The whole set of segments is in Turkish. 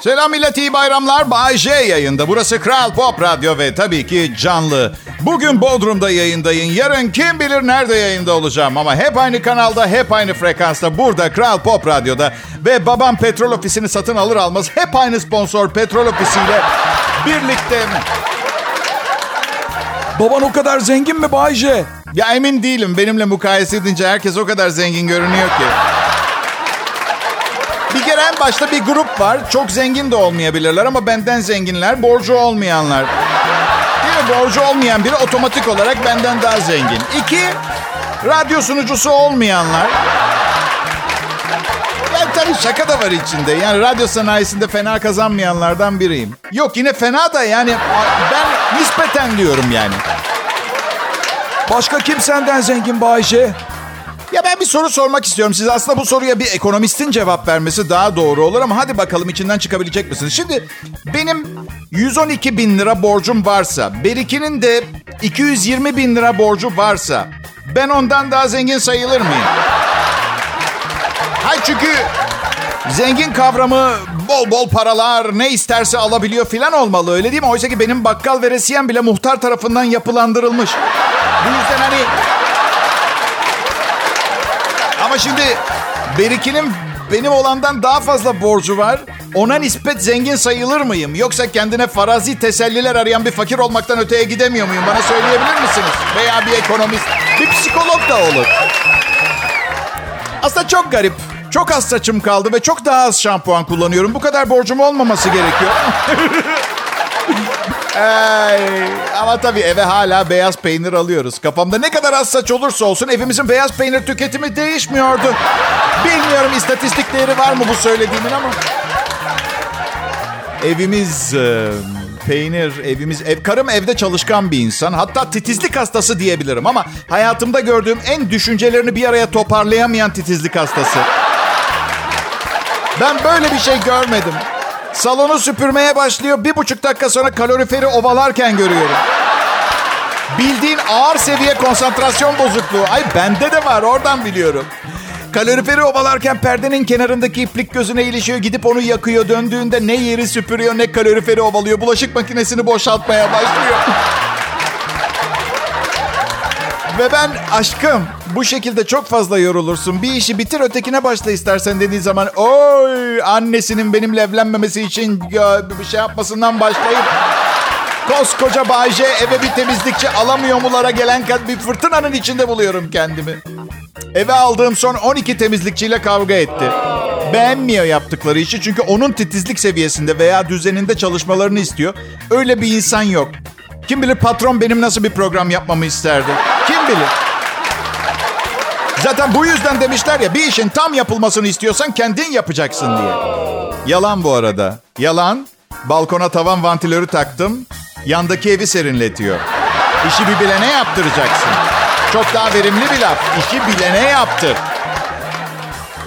Selam millet iyi bayramlar. Bay J yayında. Burası Kral Pop Radyo ve tabii ki canlı. Bugün Bodrum'da yayındayım. Yarın kim bilir nerede yayında olacağım. Ama hep aynı kanalda, hep aynı frekansta. Burada Kral Pop Radyo'da. Ve babam petrol ofisini satın alır almaz hep aynı sponsor petrol ofisiyle birlikte. Baban o kadar zengin mi Bayce? Ya emin değilim. Benimle mukayese edince herkes o kadar zengin görünüyor ki. En başta bir grup var. Çok zengin de olmayabilirler ama benden zenginler, borcu olmayanlar. Bir borcu olmayan biri otomatik olarak benden daha zengin. İki, radyo sunucusu olmayanlar. Yani tabii şaka da var içinde. Yani radyo sanayisinde fena kazanmayanlardan biriyim. Yok yine fena da yani ben nispeten diyorum yani. Başka kim senden zengin Bayce? Ya ben bir soru sormak istiyorum size. Aslında bu soruya bir ekonomistin cevap vermesi daha doğru olur ama hadi bakalım içinden çıkabilecek misiniz? Şimdi benim 112 bin lira borcum varsa, Beriki'nin de 220 bin lira borcu varsa ben ondan daha zengin sayılır mıyım? Hayır çünkü zengin kavramı bol bol paralar ne isterse alabiliyor filan olmalı öyle değil mi? Oysa ki benim bakkal veresiyen bile muhtar tarafından yapılandırılmış. Bu yüzden hani ama şimdi Beriki'nin benim olandan daha fazla borcu var. Ona nispet zengin sayılır mıyım? Yoksa kendine farazi teselliler arayan bir fakir olmaktan öteye gidemiyor muyum? Bana söyleyebilir misiniz? Veya bir ekonomist, bir psikolog da olur. Aslında çok garip. Çok az saçım kaldı ve çok daha az şampuan kullanıyorum. Bu kadar borcum olmaması gerekiyor. Ay, ama tabii eve hala beyaz peynir alıyoruz. Kafamda ne kadar az saç olursa olsun evimizin beyaz peynir tüketimi değişmiyordu. Bilmiyorum istatistik değeri var mı bu söylediğimin ama. Evimiz e, peynir, evimiz ev. Karım evde çalışkan bir insan. Hatta titizlik hastası diyebilirim ama hayatımda gördüğüm en düşüncelerini bir araya toparlayamayan titizlik hastası. Ben böyle bir şey görmedim. Salonu süpürmeye başlıyor. Bir buçuk dakika sonra kaloriferi ovalarken görüyorum. Bildiğin ağır seviye konsantrasyon bozukluğu. Ay bende de var oradan biliyorum. Kaloriferi ovalarken perdenin kenarındaki iplik gözüne ilişiyor. Gidip onu yakıyor. Döndüğünde ne yeri süpürüyor ne kaloriferi ovalıyor. Bulaşık makinesini boşaltmaya başlıyor. Ve ben aşkım bu şekilde çok fazla yorulursun. Bir işi bitir ötekine başla istersen dediği zaman oy annesinin benimle evlenmemesi için bir şey yapmasından başlayıp koskoca Bayce eve bir temizlikçi alamıyor mulara gelen bir fırtınanın içinde buluyorum kendimi. Eve aldığım son 12 temizlikçiyle kavga etti. Beğenmiyor yaptıkları işi çünkü onun titizlik seviyesinde veya düzeninde çalışmalarını istiyor. Öyle bir insan yok. Kim bilir patron benim nasıl bir program yapmamı isterdi. Kim bilir? Zaten bu yüzden demişler ya bir işin tam yapılmasını istiyorsan kendin yapacaksın diye. Yalan bu arada. Yalan. Balkona tavan vantilörü taktım. Yandaki evi serinletiyor. İşi bir bilene yaptıracaksın. Çok daha verimli bir laf. İşi bilene yaptır.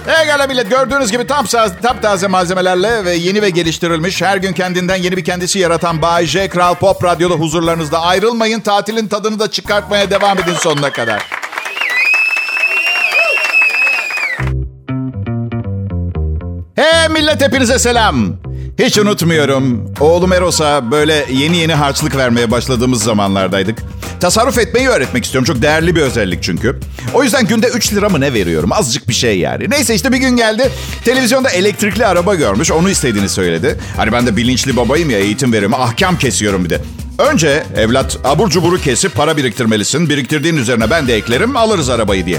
Egala millet gördüğünüz gibi tam taptaze malzemelerle ve yeni ve geliştirilmiş her gün kendinden yeni bir kendisi yaratan Bay J Kral Pop Radyo'da huzurlarınızda ayrılmayın. Tatilin tadını da çıkartmaya devam edin sonuna kadar. Hey millet hepinize selam. Hiç unutmuyorum. Oğlum Eros'a böyle yeni yeni harçlık vermeye başladığımız zamanlardaydık. Tasarruf etmeyi öğretmek istiyorum. Çok değerli bir özellik çünkü. O yüzden günde 3 lira mı ne veriyorum? Azıcık bir şey yani. Neyse işte bir gün geldi. Televizyonda elektrikli araba görmüş. Onu istediğini söyledi. Hani ben de bilinçli babayım ya eğitim veriyorum. Ahkam kesiyorum bir de. Önce evlat abur cuburu kesip para biriktirmelisin. Biriktirdiğin üzerine ben de eklerim alırız arabayı diye.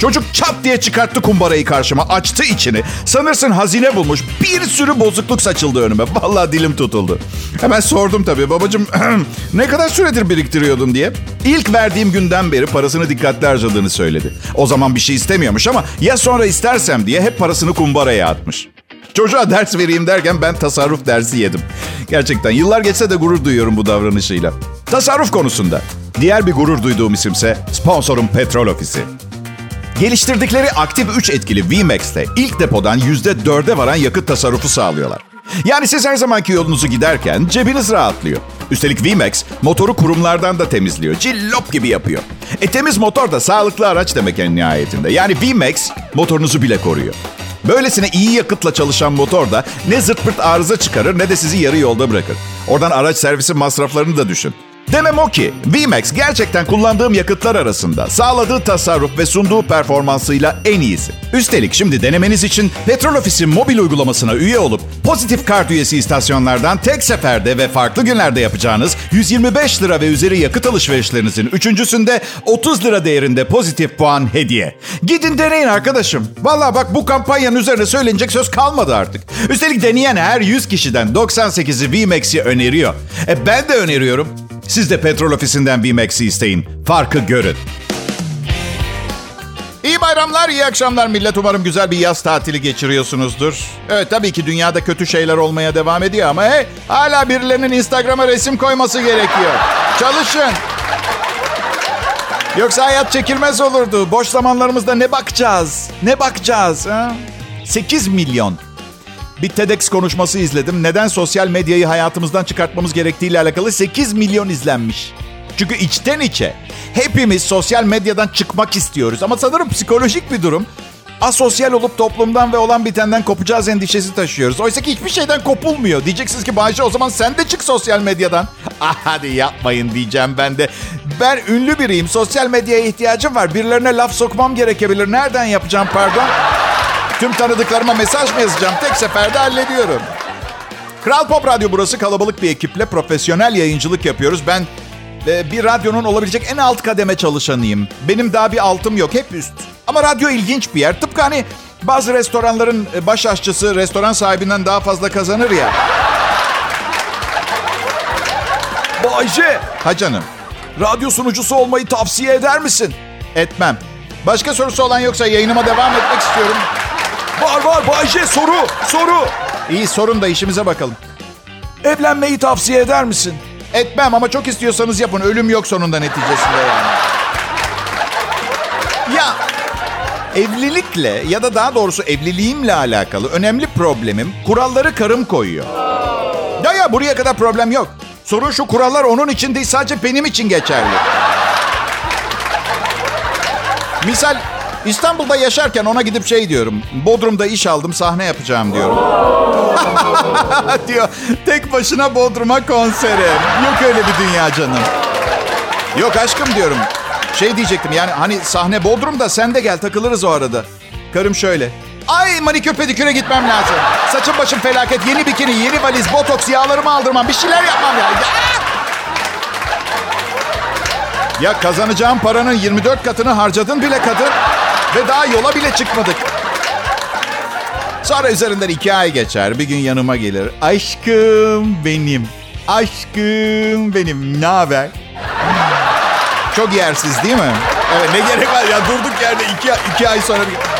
Çocuk çat diye çıkarttı kumbarayı karşıma. Açtı içini. Sanırsın hazine bulmuş. Bir sürü bozukluk saçıldı önüme. Vallahi dilim tutuldu. Hemen sordum tabii. Babacığım ne kadar süredir biriktiriyordun diye. İlk verdiğim günden beri parasını dikkatli harcadığını söyledi. O zaman bir şey istemiyormuş ama ya sonra istersem diye hep parasını kumbaraya atmış. Çocuğa ders vereyim derken ben tasarruf dersi yedim. Gerçekten yıllar geçse de gurur duyuyorum bu davranışıyla. Tasarruf konusunda. Diğer bir gurur duyduğum isimse sponsorum Petrol Ofisi. Geliştirdikleri aktif 3 etkili VMAX ile ilk depodan %4'e varan yakıt tasarrufu sağlıyorlar. Yani siz her zamanki yolunuzu giderken cebiniz rahatlıyor. Üstelik VMAX motoru kurumlardan da temizliyor. Cillop gibi yapıyor. E temiz motor da sağlıklı araç demek en nihayetinde. Yani VMAX motorunuzu bile koruyor. Böylesine iyi yakıtla çalışan motor da ne zırt pırt arıza çıkarır ne de sizi yarı yolda bırakır. Oradan araç servisi masraflarını da düşün. Demem o ki VMAX gerçekten kullandığım yakıtlar arasında sağladığı tasarruf ve sunduğu performansıyla en iyisi. Üstelik şimdi denemeniz için Petrol Ofisi mobil uygulamasına üye olup pozitif kart üyesi istasyonlardan tek seferde ve farklı günlerde yapacağınız 125 lira ve üzeri yakıt alışverişlerinizin üçüncüsünde 30 lira değerinde pozitif puan hediye. Gidin deneyin arkadaşım. Valla bak bu kampanyanın üzerine söylenecek söz kalmadı artık. Üstelik deneyen her 100 kişiden 98'i VMAX'i öneriyor. E ben de öneriyorum. Siz de petrol ofisinden VMAX'i isteyin. Farkı görün. İyi bayramlar, iyi akşamlar millet. Umarım güzel bir yaz tatili geçiriyorsunuzdur. Evet tabii ki dünyada kötü şeyler olmaya devam ediyor ama hey, hala birilerinin Instagram'a resim koyması gerekiyor. Çalışın. Yoksa hayat çekilmez olurdu. Boş zamanlarımızda ne bakacağız? Ne bakacağız? Ha? 8 milyon bir TEDx konuşması izledim. Neden sosyal medyayı hayatımızdan çıkartmamız gerektiğiyle alakalı 8 milyon izlenmiş. Çünkü içten içe hepimiz sosyal medyadan çıkmak istiyoruz. Ama sanırım psikolojik bir durum. Asosyal olup toplumdan ve olan bitenden kopacağız endişesi taşıyoruz. Oysa ki hiçbir şeyden kopulmuyor. Diyeceksiniz ki Bayşe o zaman sen de çık sosyal medyadan. Ah hadi yapmayın diyeceğim ben de. Ben ünlü biriyim. Sosyal medyaya ihtiyacım var. Birilerine laf sokmam gerekebilir. Nereden yapacağım pardon? Tüm tanıdıklarıma mesaj mı yazacağım? Tek seferde hallediyorum. Kral Pop Radyo burası kalabalık bir ekiple profesyonel yayıncılık yapıyoruz. Ben e, bir radyonun olabilecek en alt kademe çalışanıyım. Benim daha bir altım yok, hep üst. Ama radyo ilginç bir yer. Tıpkı hani bazı restoranların e, baş aşçısı restoran sahibinden daha fazla kazanır ya. Bayce, Ha canım, radyo sunucusu olmayı tavsiye eder misin? etmem. Başka sorusu olan yoksa yayınıma devam etmek istiyorum. Var var Bayce soru, soru. İyi sorun da işimize bakalım. Evlenmeyi tavsiye eder misin? Etmem ama çok istiyorsanız yapın. Ölüm yok sonunda neticesinde yani. Ya evlilikle ya da daha doğrusu evliliğimle alakalı önemli problemim kuralları karım koyuyor. Ya ya buraya kadar problem yok. Sorun şu kurallar onun için değil sadece benim için geçerli. Misal İstanbul'da yaşarken ona gidip şey diyorum. Bodrum'da iş aldım sahne yapacağım diyorum. diyor. Tek başına Bodrum'a konserim. Yok öyle bir dünya canım. Yok aşkım diyorum. Şey diyecektim yani hani sahne Bodrum'da sen de gel takılırız o arada. Karım şöyle. Ay manikür pediküre gitmem lazım. Saçım başım felaket. Yeni bikini, yeni valiz, botoks, yağlarımı aldırmam. Bir şeyler yapmam ya. Ya, ya kazanacağım paranın 24 katını harcadın bile kadın. Ve daha yola bile çıkmadık. Sonra üzerinden iki ay geçer. Bir gün yanıma gelir. Aşkım benim. Aşkım benim. Ne haber? Çok yersiz değil mi? Evet ne gerek var ya durduk yerde iki, iki ay sonra bir...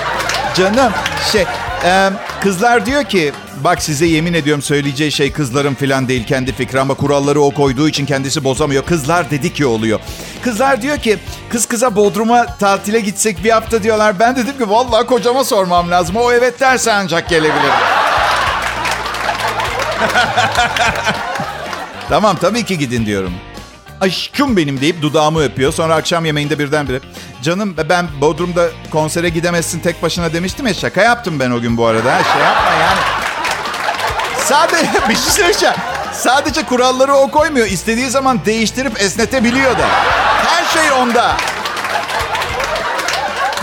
Canım şey e, kızlar diyor ki bak size yemin ediyorum söyleyeceği şey kızların falan değil kendi fikri ama kuralları o koyduğu için kendisi bozamıyor. Kızlar dedi ki oluyor. Kızlar diyor ki kız kıza Bodrum'a tatile gitsek bir hafta diyorlar. Ben dedim ki vallahi kocama sormam lazım. O evet derse ancak gelebilir. tamam tabii ki gidin diyorum. Aşkım benim deyip dudağımı öpüyor. Sonra akşam yemeğinde birdenbire. Canım ben Bodrum'da konsere gidemezsin tek başına demiştim ya. Şaka yaptım ben o gün bu arada. Şey yapma yani. Sadece bir şey söyleyeceğim. Sadece kuralları o koymuyor. İstediği zaman değiştirip esnetebiliyor da. Her şey onda.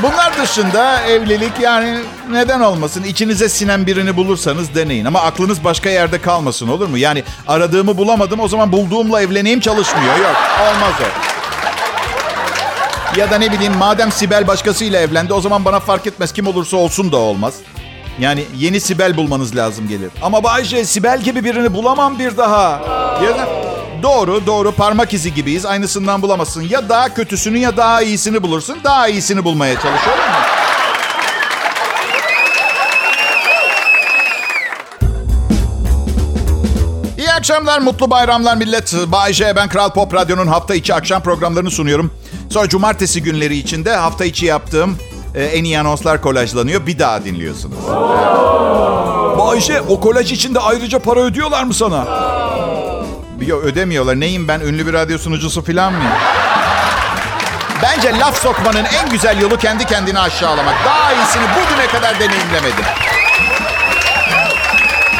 Bunlar dışında evlilik yani neden olmasın? İçinize sinen birini bulursanız deneyin. Ama aklınız başka yerde kalmasın olur mu? Yani aradığımı bulamadım o zaman bulduğumla evleneyim çalışmıyor. Yok olmaz o. Ya da ne bileyim madem Sibel başkasıyla evlendi o zaman bana fark etmez kim olursa olsun da olmaz. Yani yeni Sibel bulmanız lazım gelir. Ama Bayce Sibel gibi birini bulamam bir daha. Ya da doğru doğru parmak izi gibiyiz. Aynısından bulamazsın. Ya daha kötüsünü ya daha iyisini bulursun. Daha iyisini bulmaya çalışıyorum akşamlar, mutlu bayramlar millet. Bay J, ben Kral Pop Radyo'nun hafta içi akşam programlarını sunuyorum. Sonra cumartesi günleri içinde hafta içi yaptığım e, en iyi anonslar kolajlanıyor. Bir daha dinliyorsunuz. Bayce o kolaj için de ayrıca para ödüyorlar mı sana? Yok ödemiyorlar. Neyim ben ünlü bir radyo sunucusu falan mıyım? Bence laf sokmanın en güzel yolu kendi kendini aşağılamak. Daha iyisini bugüne kadar deneyimlemedim.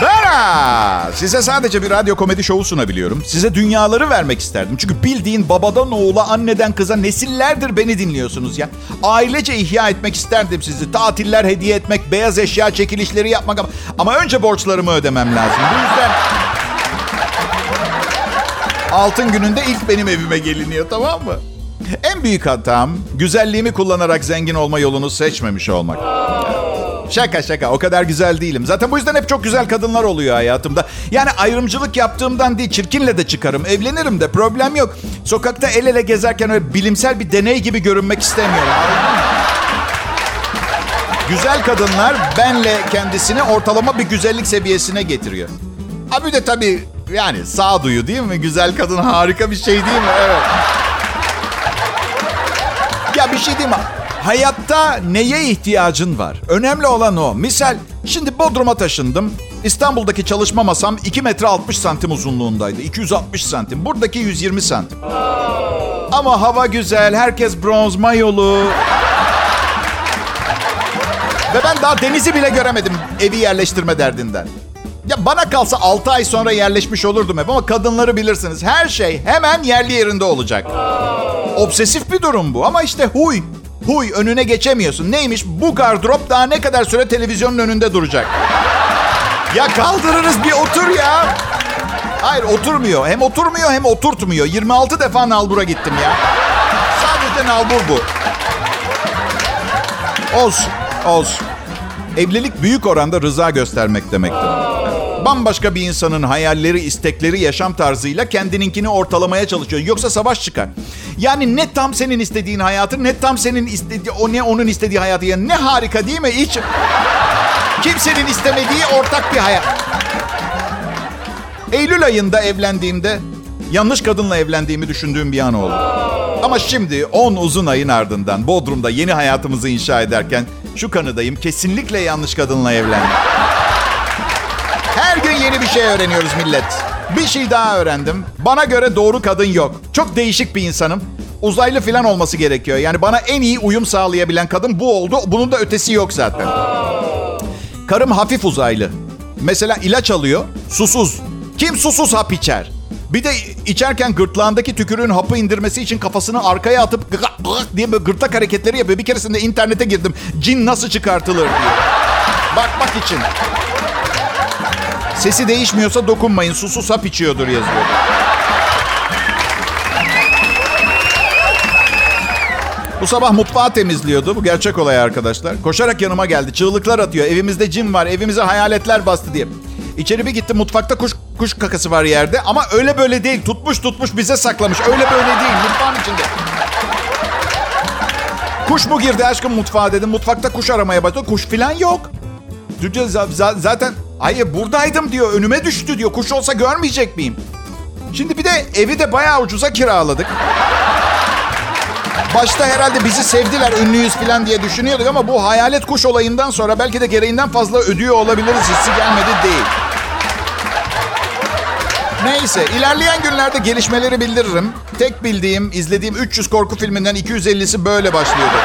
Bera! Size sadece bir radyo komedi şovu sunabiliyorum. Size dünyaları vermek isterdim. Çünkü bildiğin babadan oğula, anneden kıza nesillerdir beni dinliyorsunuz ya. Ailece ihya etmek isterdim sizi. Tatiller hediye etmek, beyaz eşya çekilişleri yapmak ama, ama önce borçlarımı ödemem lazım. Bu yüzden altın gününde ilk benim evime geliniyor tamam mı? En büyük hatam güzelliğimi kullanarak zengin olma yolunu seçmemiş olmak. Şaka şaka o kadar güzel değilim. Zaten bu yüzden hep çok güzel kadınlar oluyor hayatımda. Yani ayrımcılık yaptığımdan değil çirkinle de çıkarım. Evlenirim de problem yok. Sokakta el ele gezerken öyle bilimsel bir deney gibi görünmek istemiyorum. Güzel kadınlar benle kendisini ortalama bir güzellik seviyesine getiriyor. Abi de tabii yani sağduyu değil mi? Güzel kadın harika bir şey değil mi? Evet. Ya bir şey değil mi? Hayatta neye ihtiyacın var? Önemli olan o. Misal şimdi Bodrum'a taşındım. İstanbul'daki çalışma masam 2 metre 60 santim uzunluğundaydı. 260 santim. Buradaki 120 santim. Ama hava güzel. Herkes bronz, mayolu. Ve ben daha denizi bile göremedim evi yerleştirme derdinden. Ya bana kalsa 6 ay sonra yerleşmiş olurdum hep ama kadınları bilirsiniz. Her şey hemen yerli yerinde olacak. Obsesif bir durum bu ama işte huy. Huy önüne geçemiyorsun. Neymiş? Bu gardırop daha ne kadar süre televizyonun önünde duracak? Ya kaldırırız bir otur ya. Hayır oturmuyor. Hem oturmuyor hem oturtmuyor. 26 defa nalbura gittim ya. Sadece nalbur bu. Olsun, olsun. Evlilik büyük oranda rıza göstermek demektir. Bambaşka bir insanın hayalleri, istekleri, yaşam tarzıyla kendininkini ortalamaya çalışıyor. Yoksa savaş çıkar. Yani ne tam senin istediğin hayatı, ne tam senin istediği, o ne onun istediği hayatı. Yani ne harika değil mi? Hiç kimsenin istemediği ortak bir hayat. Eylül ayında evlendiğimde yanlış kadınla evlendiğimi düşündüğüm bir an oldu. Ama şimdi 10 uzun ayın ardından Bodrum'da yeni hayatımızı inşa ederken şu kanıdayım kesinlikle yanlış kadınla evlendim. Her gün yeni bir şey öğreniyoruz millet. Bir şey daha öğrendim. Bana göre doğru kadın yok. Çok değişik bir insanım. Uzaylı falan olması gerekiyor. Yani bana en iyi uyum sağlayabilen kadın bu oldu. Bunun da ötesi yok zaten. Karım hafif uzaylı. Mesela ilaç alıyor, susuz. Kim susuz hap içer? Bir de içerken gırtlağındaki tükürüğün hapı indirmesi için kafasını arkaya atıp gık gık diye böyle gırtlak hareketleri yapıyor. Bir keresinde internete girdim. Cin nasıl çıkartılır diye. Bakmak için. Sesi değişmiyorsa dokunmayın. Susuz hap içiyordur yazıyor. Bu sabah mutfağı temizliyordu. Bu gerçek olay arkadaşlar. Koşarak yanıma geldi. Çığlıklar atıyor. Evimizde cin var. Evimize hayaletler bastı diye. İçeri bir gittim. Mutfakta kuş kuş kakası var yerde. Ama öyle böyle değil. Tutmuş tutmuş bize saklamış. Öyle böyle değil. Mutfağın içinde. Kuş mu girdi aşkım mutfağa dedim. Mutfakta kuş aramaya başladı. Kuş falan yok. Zaten hayır buradaydım diyor. Önüme düştü diyor. Kuş olsa görmeyecek miyim? Şimdi bir de evi de bayağı ucuza kiraladık. Başta herhalde bizi sevdiler, ünlüyüz falan diye düşünüyorduk ama bu hayalet kuş olayından sonra belki de gereğinden fazla ödüyor olabiliriz. Hissi gelmedi değil. Neyse, ilerleyen günlerde gelişmeleri bildiririm. Tek bildiğim, izlediğim 300 korku filminden 250'si böyle başlıyordu.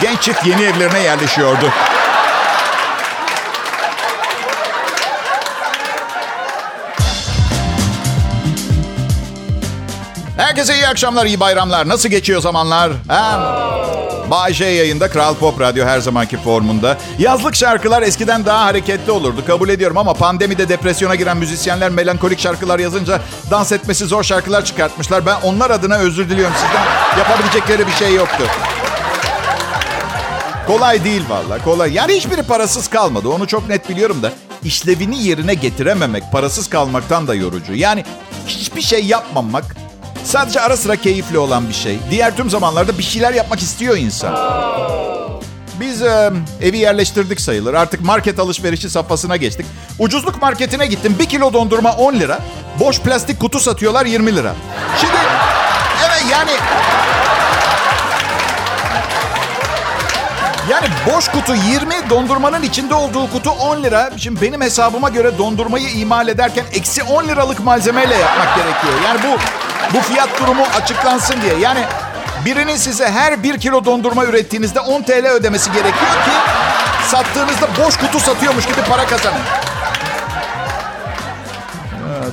Genç çift yeni evlerine yerleşiyordu. Herkese iyi akşamlar, iyi bayramlar. Nasıl geçiyor zamanlar? Ha? Bay J yayında Kral Pop Radyo her zamanki formunda. Yazlık şarkılar eskiden daha hareketli olurdu kabul ediyorum ama pandemide depresyona giren müzisyenler melankolik şarkılar yazınca dans etmesi zor şarkılar çıkartmışlar. Ben onlar adına özür diliyorum sizden. Yapabilecekleri bir şey yoktu. Kolay değil valla kolay. Yani hiçbiri parasız kalmadı onu çok net biliyorum da. işlevini yerine getirememek parasız kalmaktan da yorucu. Yani hiçbir şey yapmamak Sadece ara sıra keyifli olan bir şey. Diğer tüm zamanlarda bir şeyler yapmak istiyor insan. Biz e, evi yerleştirdik sayılır. Artık market alışverişi safhasına geçtik. Ucuzluk marketine gittim. Bir kilo dondurma 10 lira. Boş plastik kutu satıyorlar 20 lira. Şimdi evet yani... Yani boş kutu 20, dondurmanın içinde olduğu kutu 10 lira. Şimdi benim hesabıma göre dondurmayı imal ederken eksi 10 liralık malzemeyle yapmak gerekiyor. Yani bu bu fiyat durumu açıklansın diye. Yani birinin size her 1 kilo dondurma ürettiğinizde 10 TL ödemesi gerekiyor ki sattığınızda boş kutu satıyormuş gibi para kazanın.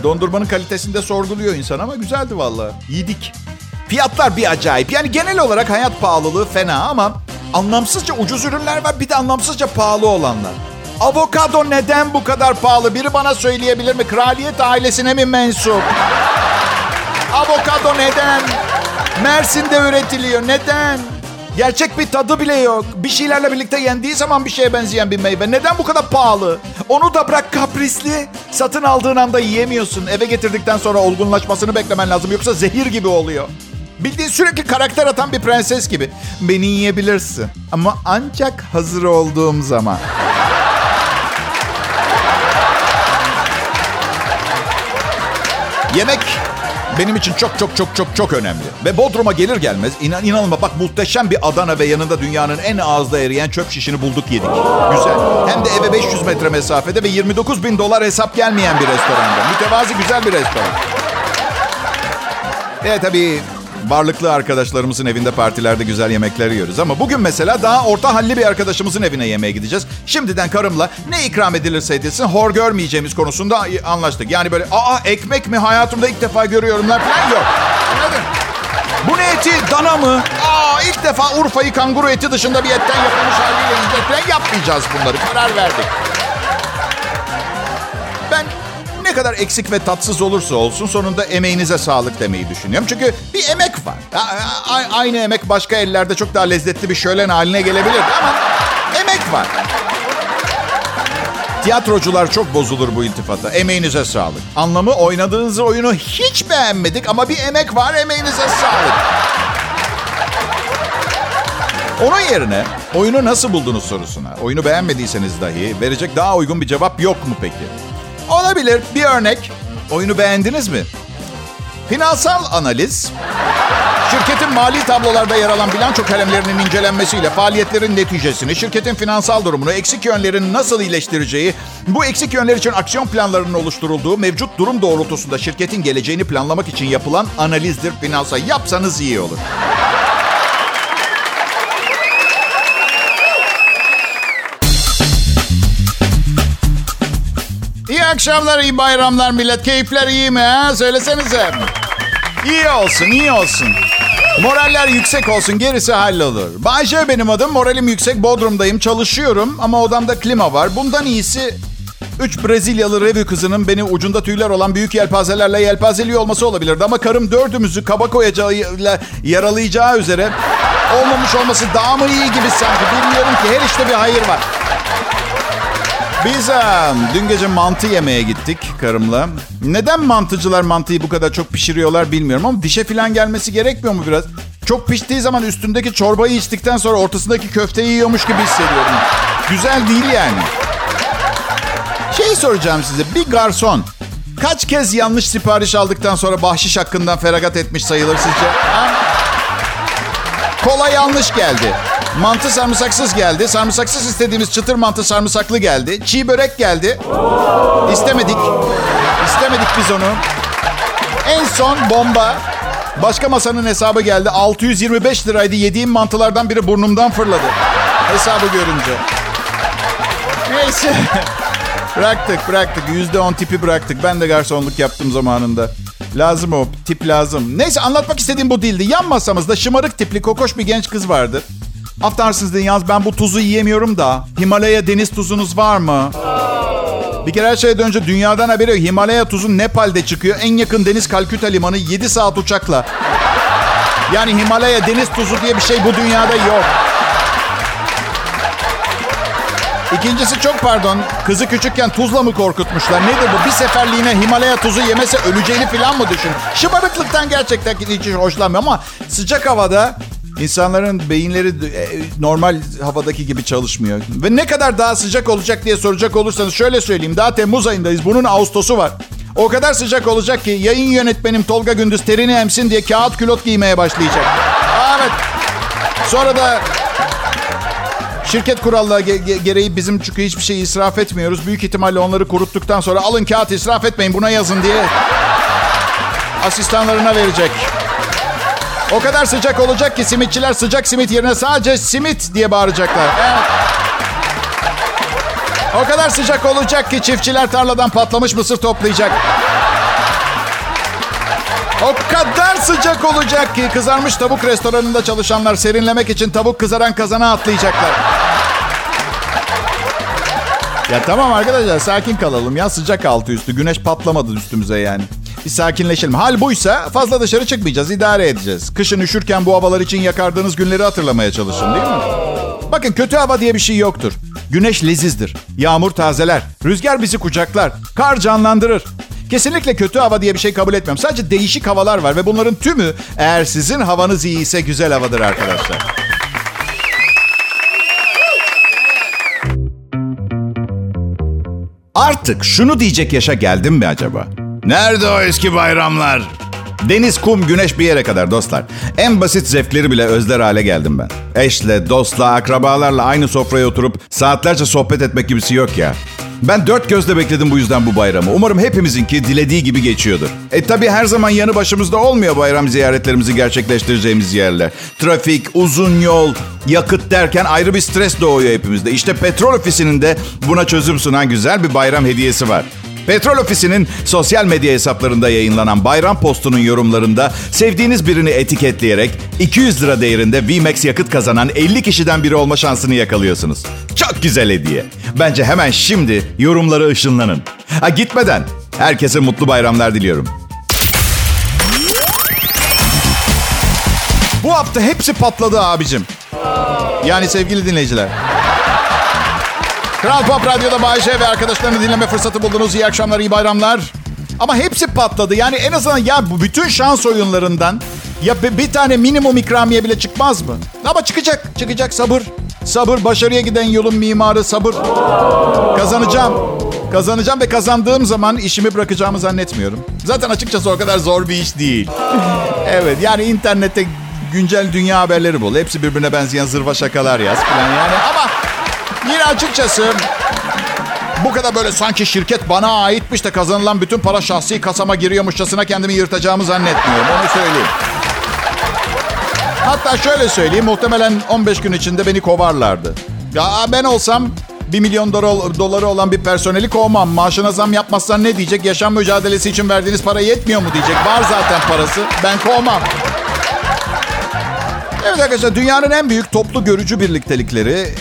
Dondurmanın kalitesinde sorguluyor insan ama güzeldi valla. Yedik. Fiyatlar bir acayip. Yani genel olarak hayat pahalılığı fena ama anlamsızca ucuz ürünler var bir de anlamsızca pahalı olanlar. Avokado neden bu kadar pahalı? Biri bana söyleyebilir mi? Kraliyet ailesine mi mensup? Avokado neden? Mersin'de üretiliyor. Neden? Gerçek bir tadı bile yok. Bir şeylerle birlikte yendiği zaman bir şeye benzeyen bir meyve. Neden bu kadar pahalı? Onu da bırak kaprisli. Satın aldığın anda yiyemiyorsun. Eve getirdikten sonra olgunlaşmasını beklemen lazım. Yoksa zehir gibi oluyor. Bildiğin sürekli karakter atan bir prenses gibi. Beni yiyebilirsin. Ama ancak hazır olduğum zaman. Yemek benim için çok çok çok çok çok önemli. Ve Bodrum'a gelir gelmez inan inanılma bak muhteşem bir Adana ve yanında dünyanın en ağızda eriyen çöp şişini bulduk yedik. Güzel. Hem de eve 500 metre mesafede ve 29 bin dolar hesap gelmeyen bir restoranda. Mütevazi güzel bir restoran. Evet tabii varlıklı arkadaşlarımızın evinde partilerde güzel yemekler yiyoruz. Ama bugün mesela daha orta halli bir arkadaşımızın evine yemeğe gideceğiz. Şimdiden karımla ne ikram edilirse edilsin hor görmeyeceğimiz konusunda anlaştık. Yani böyle aa ekmek mi hayatımda ilk defa görüyorumlar falan yok. Bu ne eti? Dana mı? Aa ilk defa Urfa'yı kanguru eti dışında bir etten yapılmış haliyle yiyecek yapmayacağız bunları. Karar verdik. Kadar eksik ve tatsız olursa olsun sonunda emeğinize sağlık demeyi düşünüyorum. Çünkü bir emek var. Aynı emek başka ellerde çok daha lezzetli bir şölen haline gelebilirdi ama emek var. Tiyatrocular çok bozulur bu iltifata. Emeğinize sağlık. Anlamı oynadığınız oyunu hiç beğenmedik ama bir emek var emeğinize sağlık. Onun yerine oyunu nasıl buldunuz sorusuna, oyunu beğenmediyseniz dahi verecek daha uygun bir cevap yok mu peki? Olabilir. Bir örnek. Oyunu beğendiniz mi? Finansal analiz, şirketin mali tablolarda yer alan bilanço kalemlerinin incelenmesiyle faaliyetlerin neticesini, şirketin finansal durumunu, eksik yönlerini nasıl iyileştireceği, bu eksik yönler için aksiyon planlarının oluşturulduğu mevcut durum doğrultusunda şirketin geleceğini planlamak için yapılan analizdir finansal. Yapsanız iyi olur. Akşamlar, iyi bayramlar millet. Keyifler iyi mi ha? Söylesenize. İyi olsun, iyi olsun. Moraller yüksek olsun, gerisi hallolur. Bayce benim adım, moralim yüksek, Bodrum'dayım, çalışıyorum ama odamda klima var. Bundan iyisi Üç Brezilyalı revü kızının beni ucunda tüyler olan büyük yelpazelerle yelpazeliyor olması olabilirdi. Ama karım dördümüzü kaba koyacağıyla yaralayacağı üzere olmamış olması daha mı iyi gibi sanki. Bilmiyorum ki her işte bir hayır var. Biz dün gece mantı yemeye gittik karımla. Neden mantıcılar mantıyı bu kadar çok pişiriyorlar bilmiyorum ama dişe falan gelmesi gerekmiyor mu biraz? Çok piştiği zaman üstündeki çorbayı içtikten sonra ortasındaki köfteyi yiyormuş gibi hissediyorum. Güzel değil yani. Şey soracağım size. Bir garson kaç kez yanlış sipariş aldıktan sonra bahşiş hakkından feragat etmiş sayılır sizce? Ha? Kola yanlış geldi. Mantı sarımsaksız geldi. Sarımsaksız istediğimiz çıtır mantı sarımsaklı geldi. Çiğ börek geldi. İstemedik. İstemedik biz onu. En son bomba. Başka masanın hesabı geldi. 625 liraydı. Yediğim mantılardan biri burnumdan fırladı. Hesabı görünce. Neyse. bıraktık bıraktık. Yüzde on tipi bıraktık. Ben de garsonluk yaptım zamanında. Lazım o. Tip lazım. Neyse anlatmak istediğim bu değildi. Yan masamızda şımarık tipli kokoş bir genç kız vardı. Affedersiniz deyin yalnız ben bu tuzu yiyemiyorum da. Himalaya deniz tuzunuz var mı? Bir kere her şeyden önce dünyadan haberi yok. Himalaya tuzu Nepal'de çıkıyor. En yakın deniz Kalküta limanı 7 saat uçakla. Yani Himalaya deniz tuzu diye bir şey bu dünyada yok. İkincisi çok pardon. Kızı küçükken tuzla mı korkutmuşlar? Nedir bu? Bir seferliğine Himalaya tuzu yemese öleceğini falan mı düşün? Şımarıklıktan gerçekten hiç hoşlanmıyorum ama sıcak havada insanların beyinleri e, normal havadaki gibi çalışmıyor. Ve ne kadar daha sıcak olacak diye soracak olursanız şöyle söyleyeyim. Daha Temmuz ayındayız. Bunun Ağustos'u var. O kadar sıcak olacak ki yayın yönetmenim Tolga Gündüz terini emsin diye kağıt külot giymeye başlayacak. Evet. Sonra da Şirket kuralları ge- gereği bizim çünkü hiçbir şey israf etmiyoruz. Büyük ihtimalle onları kuruttuktan sonra alın kağıt israf etmeyin buna yazın diye asistanlarına verecek. O kadar sıcak olacak ki simitçiler sıcak simit yerine sadece simit diye bağıracaklar. O kadar sıcak olacak ki çiftçiler tarladan patlamış mısır toplayacak. O kadar sıcak olacak ki kızarmış tavuk restoranında çalışanlar serinlemek için tavuk kızaran kazana atlayacaklar. Ya tamam arkadaşlar sakin kalalım ya sıcak altı üstü. Güneş patlamadı üstümüze yani. Bir sakinleşelim. Hal buysa fazla dışarı çıkmayacağız, idare edeceğiz. Kışın üşürken bu havalar için yakardığınız günleri hatırlamaya çalışın değil mi? Bakın kötü hava diye bir şey yoktur. Güneş lezizdir. Yağmur tazeler. Rüzgar bizi kucaklar. Kar canlandırır. Kesinlikle kötü hava diye bir şey kabul etmiyorum. Sadece değişik havalar var ve bunların tümü eğer sizin havanız iyi ise güzel havadır arkadaşlar. Artık şunu diyecek yaşa geldim mi acaba? Nerede o eski bayramlar? Deniz, kum, güneş bir yere kadar dostlar. En basit zevkleri bile özler hale geldim ben. Eşle, dostla, akrabalarla aynı sofraya oturup saatlerce sohbet etmek gibisi yok ya. Ben dört gözle bekledim bu yüzden bu bayramı. Umarım hepimizinki dilediği gibi geçiyordur. E tabi her zaman yanı başımızda olmuyor bayram ziyaretlerimizi gerçekleştireceğimiz yerler. Trafik, uzun yol, yakıt derken ayrı bir stres doğuyor hepimizde. İşte petrol ofisinin de buna çözüm sunan güzel bir bayram hediyesi var. Petrol Ofisi'nin sosyal medya hesaplarında yayınlanan bayram postunun yorumlarında sevdiğiniz birini etiketleyerek 200 lira değerinde VMAX yakıt kazanan 50 kişiden biri olma şansını yakalıyorsunuz. Çok güzel hediye. Bence hemen şimdi yorumları ışınlanın. Ha gitmeden herkese mutlu bayramlar diliyorum. Bu hafta hepsi patladı abicim. Yani sevgili dinleyiciler. Kral Pop Radyo'da Bayşe ve arkadaşlarını dinleme fırsatı buldunuz. İyi akşamlar, iyi bayramlar. Ama hepsi patladı. Yani en azından ya bu bütün şans oyunlarından ya bir tane minimum ikramiye bile çıkmaz mı? Ama çıkacak, çıkacak sabır. Sabır, başarıya giden yolun mimarı sabır. Kazanacağım. Kazanacağım ve kazandığım zaman işimi bırakacağımı zannetmiyorum. Zaten açıkçası o kadar zor bir iş değil. evet yani internette güncel dünya haberleri bul. Hepsi birbirine benzeyen zırva şakalar yaz falan yani. Ama Yine açıkçası bu kadar böyle sanki şirket bana aitmiş de kazanılan bütün para şahsi kasama giriyormuşçasına kendimi yırtacağımı zannetmiyorum. Onu söyleyeyim. Hatta şöyle söyleyeyim. Muhtemelen 15 gün içinde beni kovarlardı. Ya ben olsam 1 milyon doları olan bir personeli kovmam. Maaşına zam yapmazsan ne diyecek? Yaşam mücadelesi için verdiğiniz para yetmiyor mu diyecek. Var zaten parası. Ben kovmam. Evet arkadaşlar dünyanın en büyük toplu görücü birliktelikleri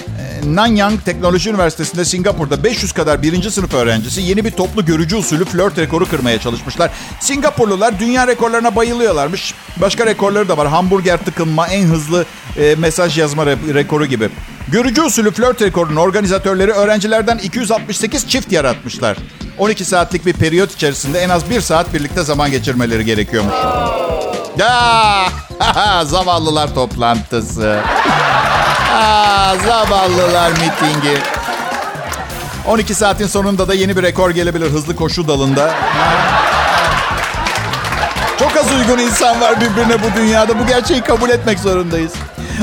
Nanyang Teknoloji Üniversitesi'nde Singapur'da 500 kadar birinci sınıf öğrencisi yeni bir toplu görücü usulü flört rekoru kırmaya çalışmışlar. Singapurlular dünya rekorlarına bayılıyorlarmış. Başka rekorları da var. Hamburger tıkınma, en hızlı e, mesaj yazma re- rekoru gibi. Görücü usulü flört rekorunun organizatörleri öğrencilerden 268 çift yaratmışlar. 12 saatlik bir periyot içerisinde en az bir saat birlikte zaman geçirmeleri gerekiyormuş. Ya, zavallılar toplantısı. Aa, zavallılar mitingi. 12 saatin sonunda da yeni bir rekor gelebilir hızlı koşu dalında. Çok az uygun insan var birbirine bu dünyada. Bu gerçeği kabul etmek zorundayız.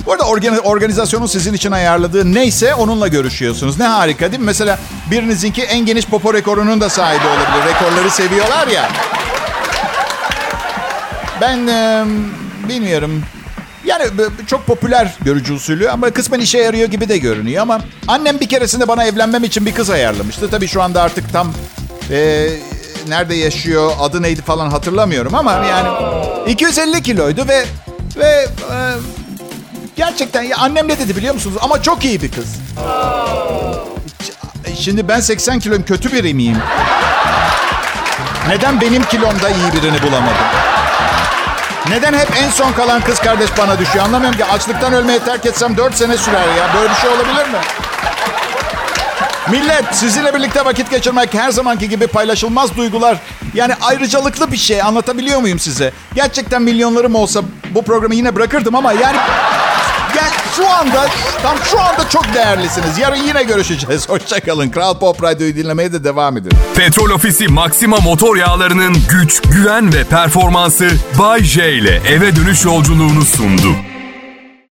Bu arada organ, organizasyonun sizin için ayarladığı neyse onunla görüşüyorsunuz. Ne harika değil mi? Mesela birinizinki en geniş popo rekorunun da sahibi olabilir. Rekorları seviyorlar ya. Ben e, bilmiyorum. Yani çok popüler görücü usulü ama kısmen işe yarıyor gibi de görünüyor ama annem bir keresinde bana evlenmem için bir kız ayarlamıştı. Tabii şu anda artık tam e, nerede yaşıyor, adı neydi falan hatırlamıyorum ama yani 250 kiloydu ve ve e, gerçekten ya annem ne dedi biliyor musunuz? Ama çok iyi bir kız. Şimdi ben 80 kilom kötü biri miyim? Neden benim kilomda iyi birini bulamadım? Neden hep en son kalan kız kardeş bana düşüyor anlamıyorum ki. Açlıktan ölmeye terk etsem 4 sene sürer ya. Böyle bir şey olabilir mi? Millet sizinle birlikte vakit geçirmek her zamanki gibi paylaşılmaz duygular. Yani ayrıcalıklı bir şey anlatabiliyor muyum size? Gerçekten milyonlarım olsa bu programı yine bırakırdım ama yani... şu anda, tam şu anda çok değerlisiniz. Yarın yine görüşeceğiz. Hoşçakalın. Kral Pop Radyo'yu dinlemeye de devam edin. Petrol Ofisi Maxima motor yağlarının güç, güven ve performansı Bay J ile eve dönüş yolculuğunu sundu.